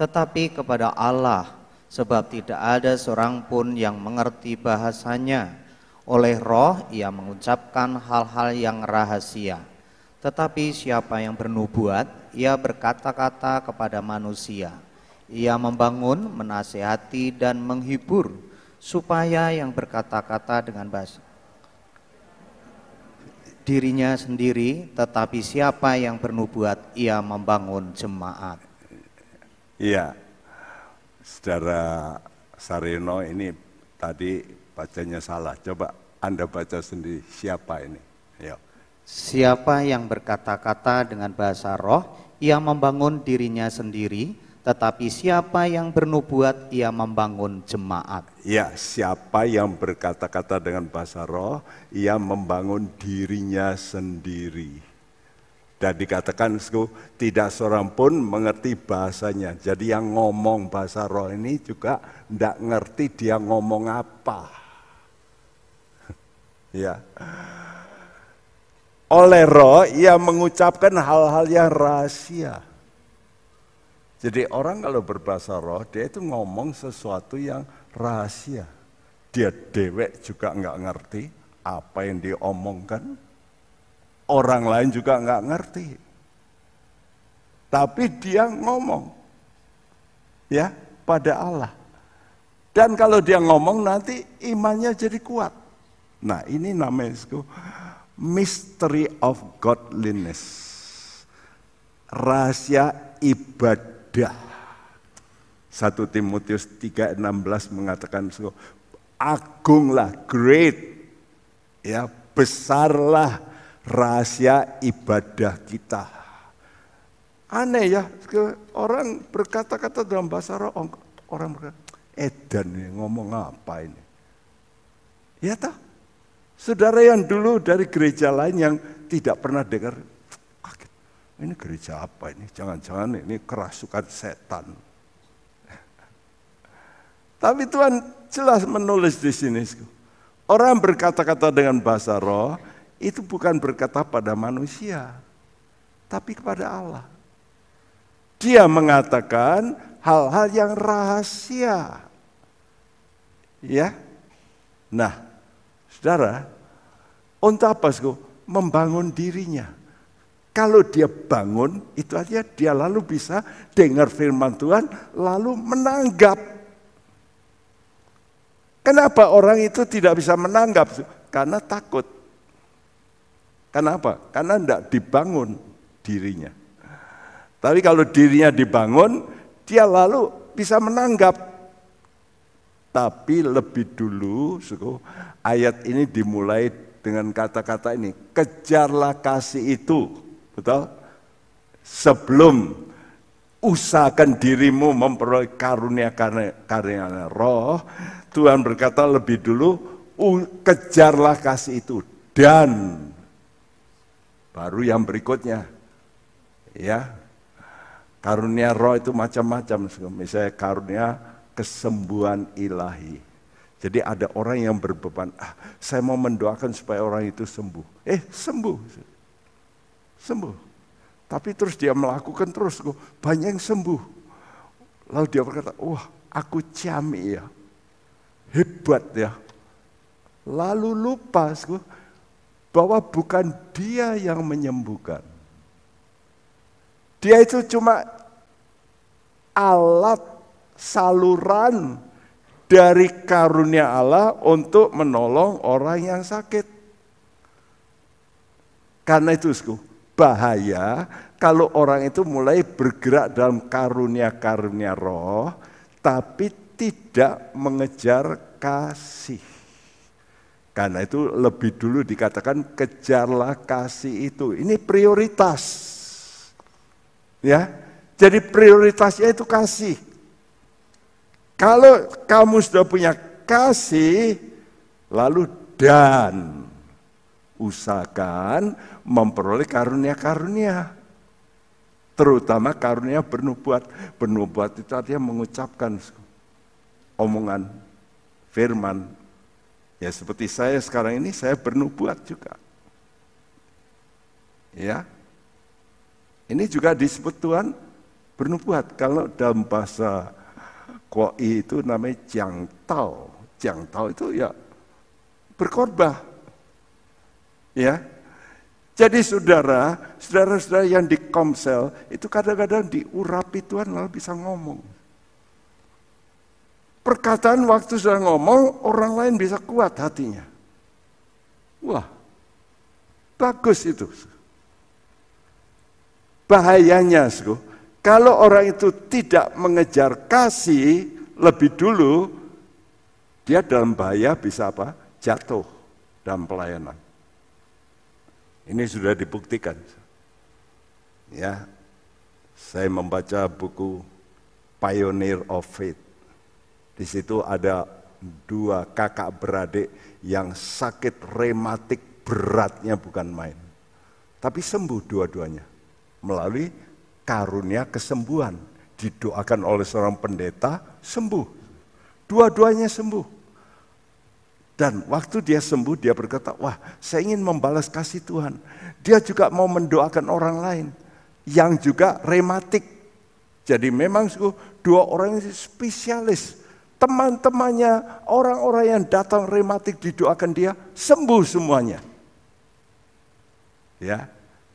tetapi kepada Allah sebab tidak ada seorang pun yang mengerti bahasanya. Oleh roh ia mengucapkan hal-hal yang rahasia. Tetapi siapa yang bernubuat, ia berkata-kata kepada manusia. Ia membangun, menasehati, dan menghibur, supaya yang berkata-kata dengan bahasa dirinya sendiri, tetapi siapa yang bernubuat, ia membangun jemaat. Iya, Saudara Sarino ini tadi bacanya salah. Coba Anda baca sendiri siapa ini. Yo. Siapa yang berkata-kata dengan bahasa roh, ia membangun dirinya sendiri, tetapi siapa yang bernubuat, ia membangun jemaat. Ya, siapa yang berkata-kata dengan bahasa roh, ia membangun dirinya sendiri. Dan dikatakan tidak seorang pun mengerti bahasanya. Jadi yang ngomong bahasa roh ini juga tidak ngerti dia ngomong apa. ya. Oleh roh ia mengucapkan hal-hal yang rahasia. Jadi orang kalau berbahasa roh dia itu ngomong sesuatu yang rahasia. Dia dewek juga nggak ngerti apa yang diomongkan Orang lain juga nggak ngerti. Tapi dia ngomong. Ya, pada Allah. Dan kalau dia ngomong nanti imannya jadi kuat. Nah ini namanya mystery of godliness. Rahasia ibadah. 1 Timotius 3:16 mengatakan agunglah great ya besarlah rahasia ibadah kita. Aneh ya, orang berkata-kata dalam bahasa roh, orang berkata, edan nih ngomong apa ini? Ya toh, saudara yang dulu dari gereja lain yang tidak pernah dengar, ini gereja apa ini? Jangan-jangan ini kerasukan setan. Tapi Tuhan jelas menulis di sini. Orang berkata-kata dengan bahasa roh, itu bukan berkata pada manusia, tapi kepada Allah. Dia mengatakan hal-hal yang rahasia. Ya. Nah, Saudara, untuk apa? Membangun dirinya. Kalau dia bangun, itu aja dia lalu bisa dengar firman Tuhan, lalu menanggap. Kenapa orang itu tidak bisa menanggap? Karena takut. Kenapa? Karena tidak dibangun dirinya. Tapi kalau dirinya dibangun, dia lalu bisa menanggap. Tapi lebih dulu, suku, ayat ini dimulai dengan kata-kata ini, kejarlah kasih itu Betul? Sebelum usahakan dirimu memperoleh karunia karunia roh, Tuhan berkata lebih dulu kejarlah kasih itu. Dan baru yang berikutnya ya. Karunia roh itu macam-macam misalnya karunia kesembuhan ilahi. Jadi ada orang yang berbeban ah saya mau mendoakan supaya orang itu sembuh. Eh sembuh sembuh. Tapi terus dia melakukan terus, banyak yang sembuh. Lalu dia berkata, wah aku ciami ya, hebat ya. Lalu lupa bahwa bukan dia yang menyembuhkan. Dia itu cuma alat saluran dari karunia Allah untuk menolong orang yang sakit. Karena itu, bahaya kalau orang itu mulai bergerak dalam karunia-karunia roh, tapi tidak mengejar kasih. Karena itu lebih dulu dikatakan kejarlah kasih itu. Ini prioritas. Ya. Jadi prioritasnya itu kasih. Kalau kamu sudah punya kasih, lalu dan usahakan memperoleh karunia-karunia. Terutama karunia bernubuat. Bernubuat itu artinya mengucapkan omongan, firman. Ya seperti saya sekarang ini, saya bernubuat juga. Ya, ini juga disebut Tuhan bernubuat. Kalau dalam bahasa koi itu namanya jangtau. Jangtau itu ya berkorban. Ya, jadi saudara, saudara-saudara yang di komsel itu kadang-kadang diurapi Tuhan lalu bisa ngomong. Perkataan waktu sudah ngomong, orang lain bisa kuat hatinya. Wah, bagus itu. Bahayanya, kalau orang itu tidak mengejar kasih lebih dulu, dia dalam bahaya bisa apa? Jatuh dalam pelayanan. Ini sudah dibuktikan. Ya, saya membaca buku Pioneer of Faith. Di situ ada dua kakak beradik yang sakit rematik beratnya bukan main. Tapi sembuh dua-duanya melalui karunia kesembuhan. Didoakan oleh seorang pendeta, sembuh. Dua-duanya sembuh. Dan waktu dia sembuh, dia berkata, wah saya ingin membalas kasih Tuhan. Dia juga mau mendoakan orang lain yang juga rematik. Jadi memang dua orang ini spesialis. Teman-temannya, orang-orang yang datang rematik didoakan dia, sembuh semuanya. Ya,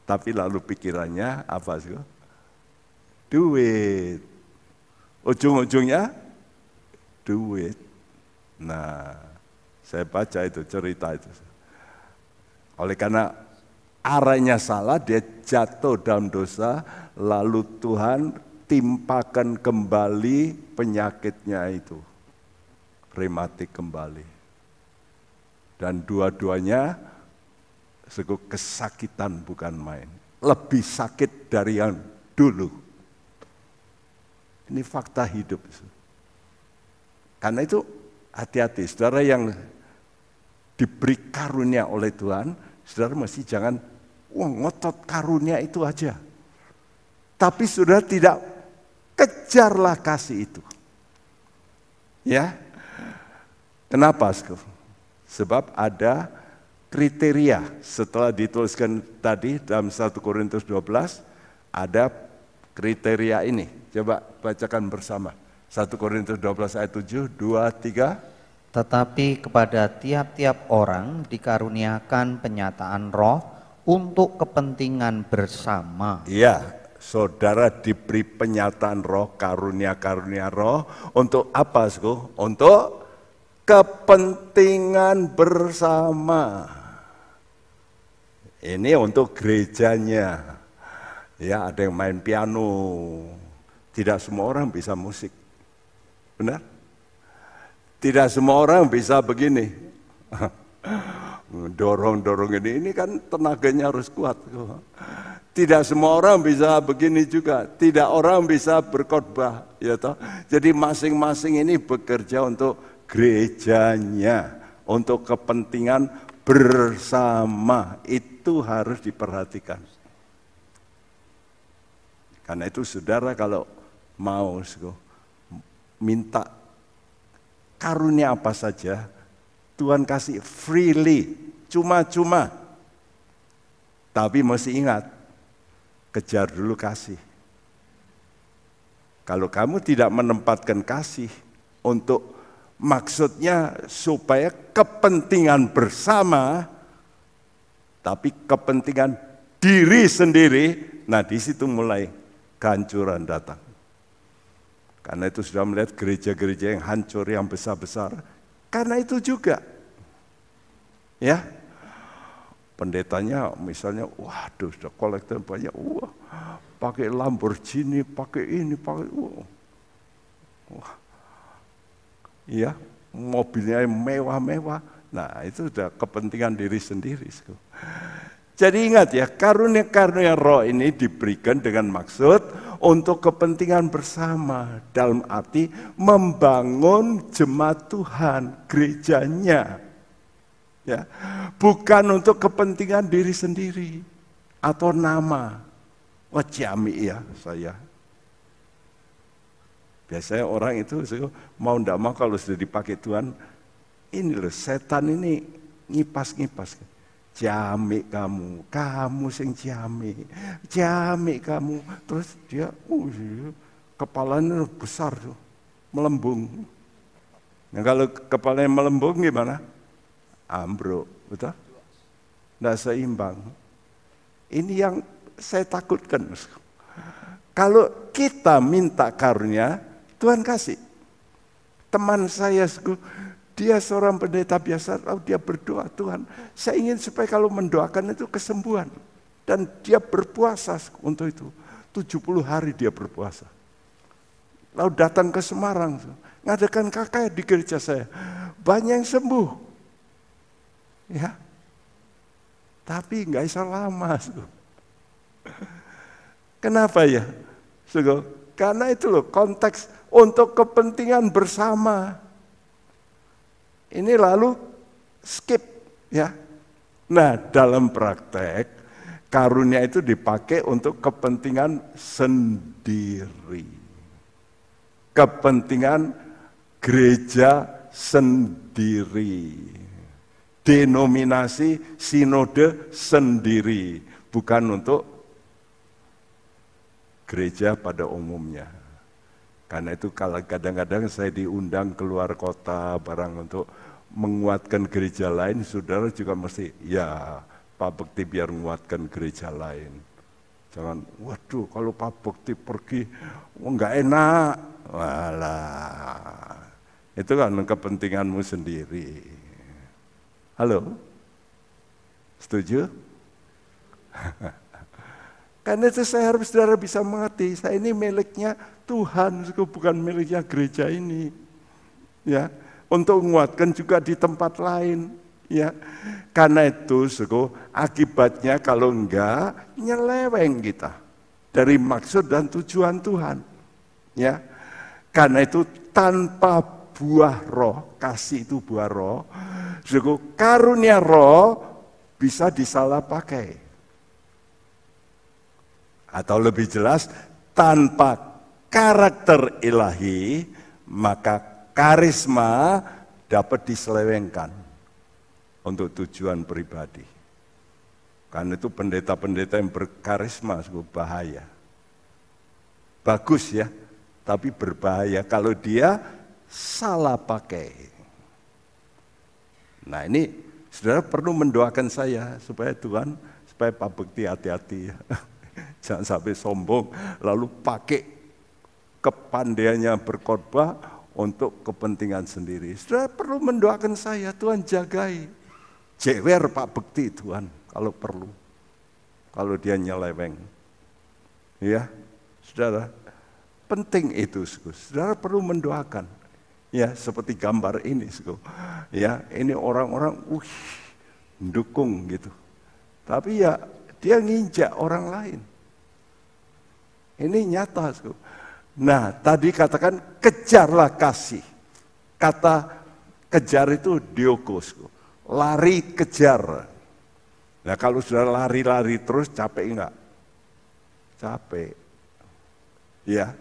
tapi lalu pikirannya apa sih? Duit. Ujung-ujungnya duit. Nah, saya baca itu cerita itu. Oleh karena arahnya salah, dia jatuh dalam dosa, lalu Tuhan timpakan kembali penyakitnya itu. Rematik kembali. Dan dua-duanya sekup kesakitan bukan main. Lebih sakit dari yang dulu. Ini fakta hidup. Karena itu hati-hati, saudara yang diberi karunia oleh Tuhan, saudara mesti jangan wah ngotot karunia itu aja. Tapi sudah tidak kejarlah kasih itu. Ya. Kenapa? Sebab ada kriteria setelah dituliskan tadi dalam 1 Korintus 12 ada kriteria ini. Coba bacakan bersama. 1 Korintus 12 ayat 7, 2, 3. Tetapi kepada tiap-tiap orang dikaruniakan penyataan roh untuk kepentingan bersama. Iya, saudara diberi penyataan roh, karunia-karunia roh untuk apa, Sku? Untuk kepentingan bersama. Ini untuk gerejanya. Ya, ada yang main piano. Tidak semua orang bisa musik. Benar? Tidak semua orang bisa begini. Dorong-dorong ini, ini kan tenaganya harus kuat. Tidak semua orang bisa begini juga. Tidak orang bisa berkhotbah, ya toh. Jadi masing-masing ini bekerja untuk gerejanya, untuk kepentingan bersama. Itu harus diperhatikan. Karena itu saudara kalau mau minta karunia apa saja, Tuhan kasih freely, cuma-cuma. Tapi mesti ingat, kejar dulu kasih. Kalau kamu tidak menempatkan kasih untuk maksudnya supaya kepentingan bersama, tapi kepentingan diri sendiri, nah di situ mulai kehancuran datang. Karena itu sudah melihat gereja-gereja yang hancur, yang besar-besar. Karena itu juga. Ya, pendetanya misalnya, waduh sudah kolektor banyak uang. Pakai Lamborghini, pakai ini, pakai uang. Wah. Ya, mobilnya mewah-mewah. Nah itu sudah kepentingan diri sendiri. Jadi ingat ya, karunia-karunia roh ini diberikan dengan maksud untuk kepentingan bersama. Dalam arti membangun jemaat Tuhan, gerejanya. Ya, bukan untuk kepentingan diri sendiri atau nama. Wah jami ya saya. Biasanya orang itu mau ndak mau kalau sudah dipakai Tuhan, ini loh setan ini ngipas-ngipas. Jami kamu, kamu sing jami, jami kamu. Terus dia, uh, kepalanya besar tuh, melembung. Nah kalau kepalanya melembung gimana? Ambruk, betul? Tidak seimbang. Ini yang saya takutkan. Kalau kita minta karunia, Tuhan kasih. Teman saya, dia seorang pendeta biasa, lalu dia berdoa, Tuhan, saya ingin supaya kalau mendoakan itu kesembuhan. Dan dia berpuasa untuk itu. 70 hari dia berpuasa. Lalu datang ke Semarang, ngadakan kakak di gereja saya. Banyak yang sembuh. Ya. Tapi nggak bisa lama. Kenapa ya? Karena itu loh konteks untuk kepentingan bersama. Ini lalu skip ya. Nah, dalam praktek karunia itu dipakai untuk kepentingan sendiri. Kepentingan gereja sendiri. Denominasi sinode sendiri, bukan untuk gereja pada umumnya. Karena itu kalau kadang-kadang saya diundang keluar kota barang untuk menguatkan gereja lain, saudara juga mesti, ya Pak Bekti biar menguatkan gereja lain. Jangan, waduh kalau Pak Bekti pergi, oh, enggak enak. Walah, itu kan kepentinganmu sendiri. Halo? Setuju? Karena itu saya harus saudara bisa mengerti, saya ini miliknya Tuhan, bukan miliknya gereja ini. Ya, untuk menguatkan juga di tempat lain. Ya, karena itu, suku, akibatnya kalau enggak nyeleweng kita dari maksud dan tujuan Tuhan. Ya, karena itu tanpa buah roh, kasih itu buah roh, suku, karunia roh bisa disalah pakai. Atau lebih jelas, tanpa karakter ilahi, maka karisma dapat diselewengkan untuk tujuan pribadi. Karena itu pendeta-pendeta yang berkarisma bahaya. Bagus ya, tapi berbahaya kalau dia salah pakai. Nah ini saudara perlu mendoakan saya supaya Tuhan supaya Pak Bekti hati-hati ya. Jangan sampai sombong, lalu pakai kepandaiannya berkhotbah untuk kepentingan sendiri. Sudah perlu mendoakan saya, Tuhan jagai. Jewer Pak Bekti Tuhan, kalau perlu. Kalau dia nyeleweng. Ya, saudara, penting itu, saudara perlu mendoakan. Ya, seperti gambar ini, ya, ini orang-orang, uh, dukung gitu. Tapi ya, dia nginjak orang lain. Ini nyata. Nah, tadi katakan kejarlah kasih. Kata kejar itu diokos. Lari kejar. Nah kalau sudah lari-lari terus capek enggak? Capek. Ya,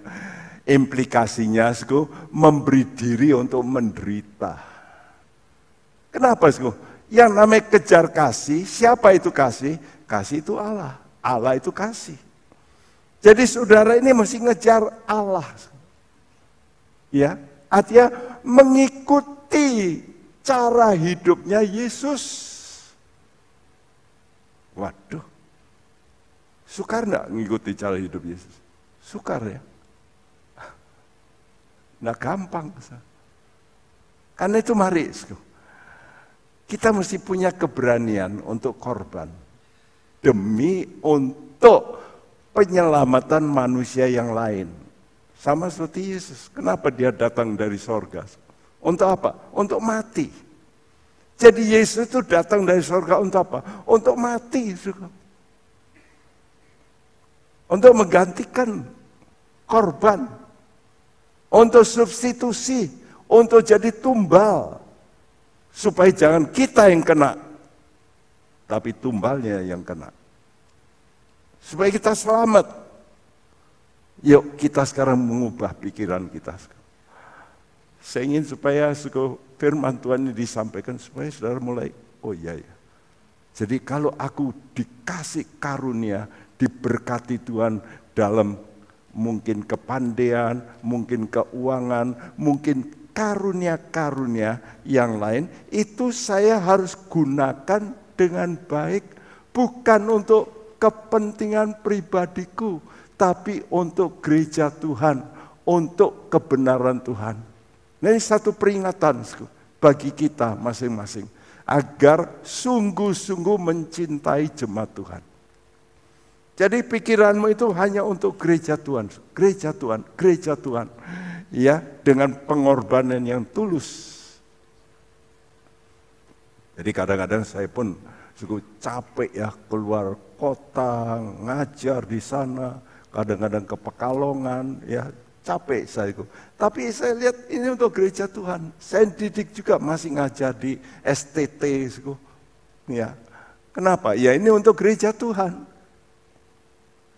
implikasinya sku, memberi diri untuk menderita. Kenapa sku? Yang namanya kejar kasih, siapa itu kasih? Kasih itu Allah. Allah itu kasih. Jadi saudara ini mesti ngejar Allah. Ya, artinya mengikuti cara hidupnya Yesus. Waduh, sukar enggak ngikuti cara hidup Yesus? Sukar ya. Nah gampang. Karena itu mari, kita mesti punya keberanian untuk korban. Demi untuk penyelamatan manusia yang lain. Sama seperti Yesus. Kenapa dia datang dari sorga? Untuk apa? Untuk mati. Jadi Yesus itu datang dari sorga untuk apa? Untuk mati. Untuk menggantikan korban. Untuk substitusi. Untuk jadi tumbal. Supaya jangan kita yang kena. Tapi tumbalnya yang kena supaya kita selamat. Yuk kita sekarang mengubah pikiran kita. Saya ingin supaya firman Tuhan ini disampaikan supaya saudara mulai, oh iya ya. Jadi kalau aku dikasih karunia, diberkati Tuhan dalam mungkin kepandaian, mungkin keuangan, mungkin karunia-karunia yang lain, itu saya harus gunakan dengan baik, bukan untuk kepentingan pribadiku, tapi untuk gereja Tuhan, untuk kebenaran Tuhan. Nah, ini satu peringatan bagi kita masing-masing agar sungguh-sungguh mencintai jemaat Tuhan. Jadi pikiranmu itu hanya untuk gereja Tuhan, gereja Tuhan, gereja Tuhan. Ya, dengan pengorbanan yang tulus. Jadi kadang-kadang saya pun cukup capek ya keluar kota, ngajar di sana, kadang-kadang ke Pekalongan, ya capek saya itu. Tapi saya lihat ini untuk gereja Tuhan. Saya didik juga masih ngajar di STT, itu. ya. Kenapa? Ya ini untuk gereja Tuhan.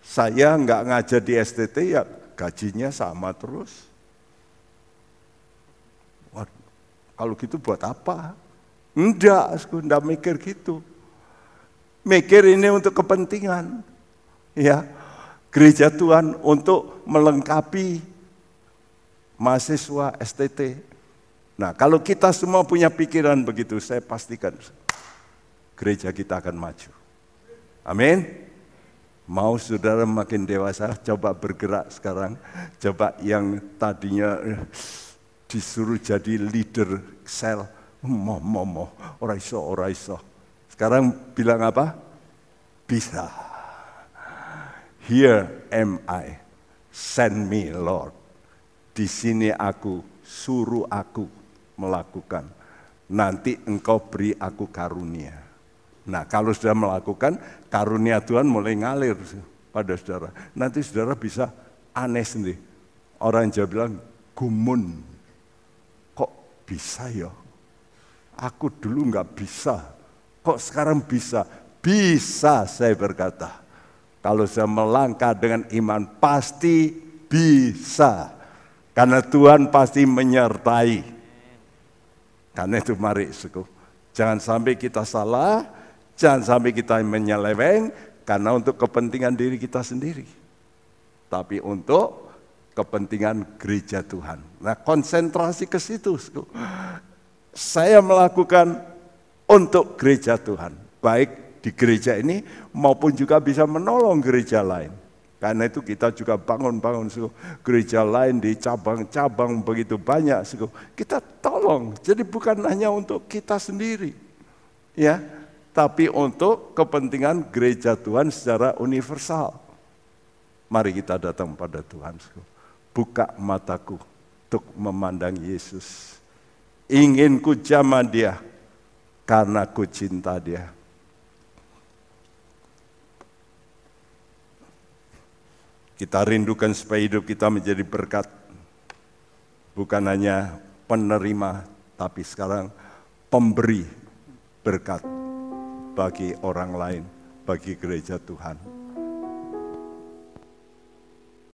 Saya nggak ngajar di STT ya gajinya sama terus. Wah, kalau gitu buat apa? Enggak, enggak mikir gitu mikir ini untuk kepentingan. Ya, gereja Tuhan untuk melengkapi mahasiswa STT. Nah, kalau kita semua punya pikiran begitu, saya pastikan gereja kita akan maju. Amin. Mau saudara makin dewasa, coba bergerak sekarang. Coba yang tadinya disuruh jadi leader sel, mo mo mo, ora iso, ora iso sekarang bilang apa? Bisa. Here am I. Send me Lord. Di sini aku, suruh aku melakukan. Nanti engkau beri aku karunia. Nah kalau sudah melakukan, karunia Tuhan mulai ngalir pada saudara. Nanti saudara bisa aneh sendiri. Orang Jawa bilang, gumun. Kok bisa ya? Aku dulu nggak bisa Kok sekarang bisa? Bisa saya berkata. Kalau saya melangkah dengan iman pasti bisa. Karena Tuhan pasti menyertai. Karena itu mari suku. Jangan sampai kita salah, jangan sampai kita menyeleweng, karena untuk kepentingan diri kita sendiri. Tapi untuk kepentingan gereja Tuhan. Nah konsentrasi ke situ. Saya melakukan untuk gereja Tuhan. Baik di gereja ini maupun juga bisa menolong gereja lain. Karena itu kita juga bangun-bangun suku gereja lain di cabang-cabang begitu banyak suku. Kita tolong. Jadi bukan hanya untuk kita sendiri. Ya, tapi untuk kepentingan gereja Tuhan secara universal. Mari kita datang pada Tuhan. Suku. Buka mataku untuk memandang Yesus. Ingin ku jamah dia karena ku cinta dia. Kita rindukan supaya hidup kita menjadi berkat. Bukan hanya penerima, tapi sekarang pemberi berkat bagi orang lain, bagi gereja Tuhan.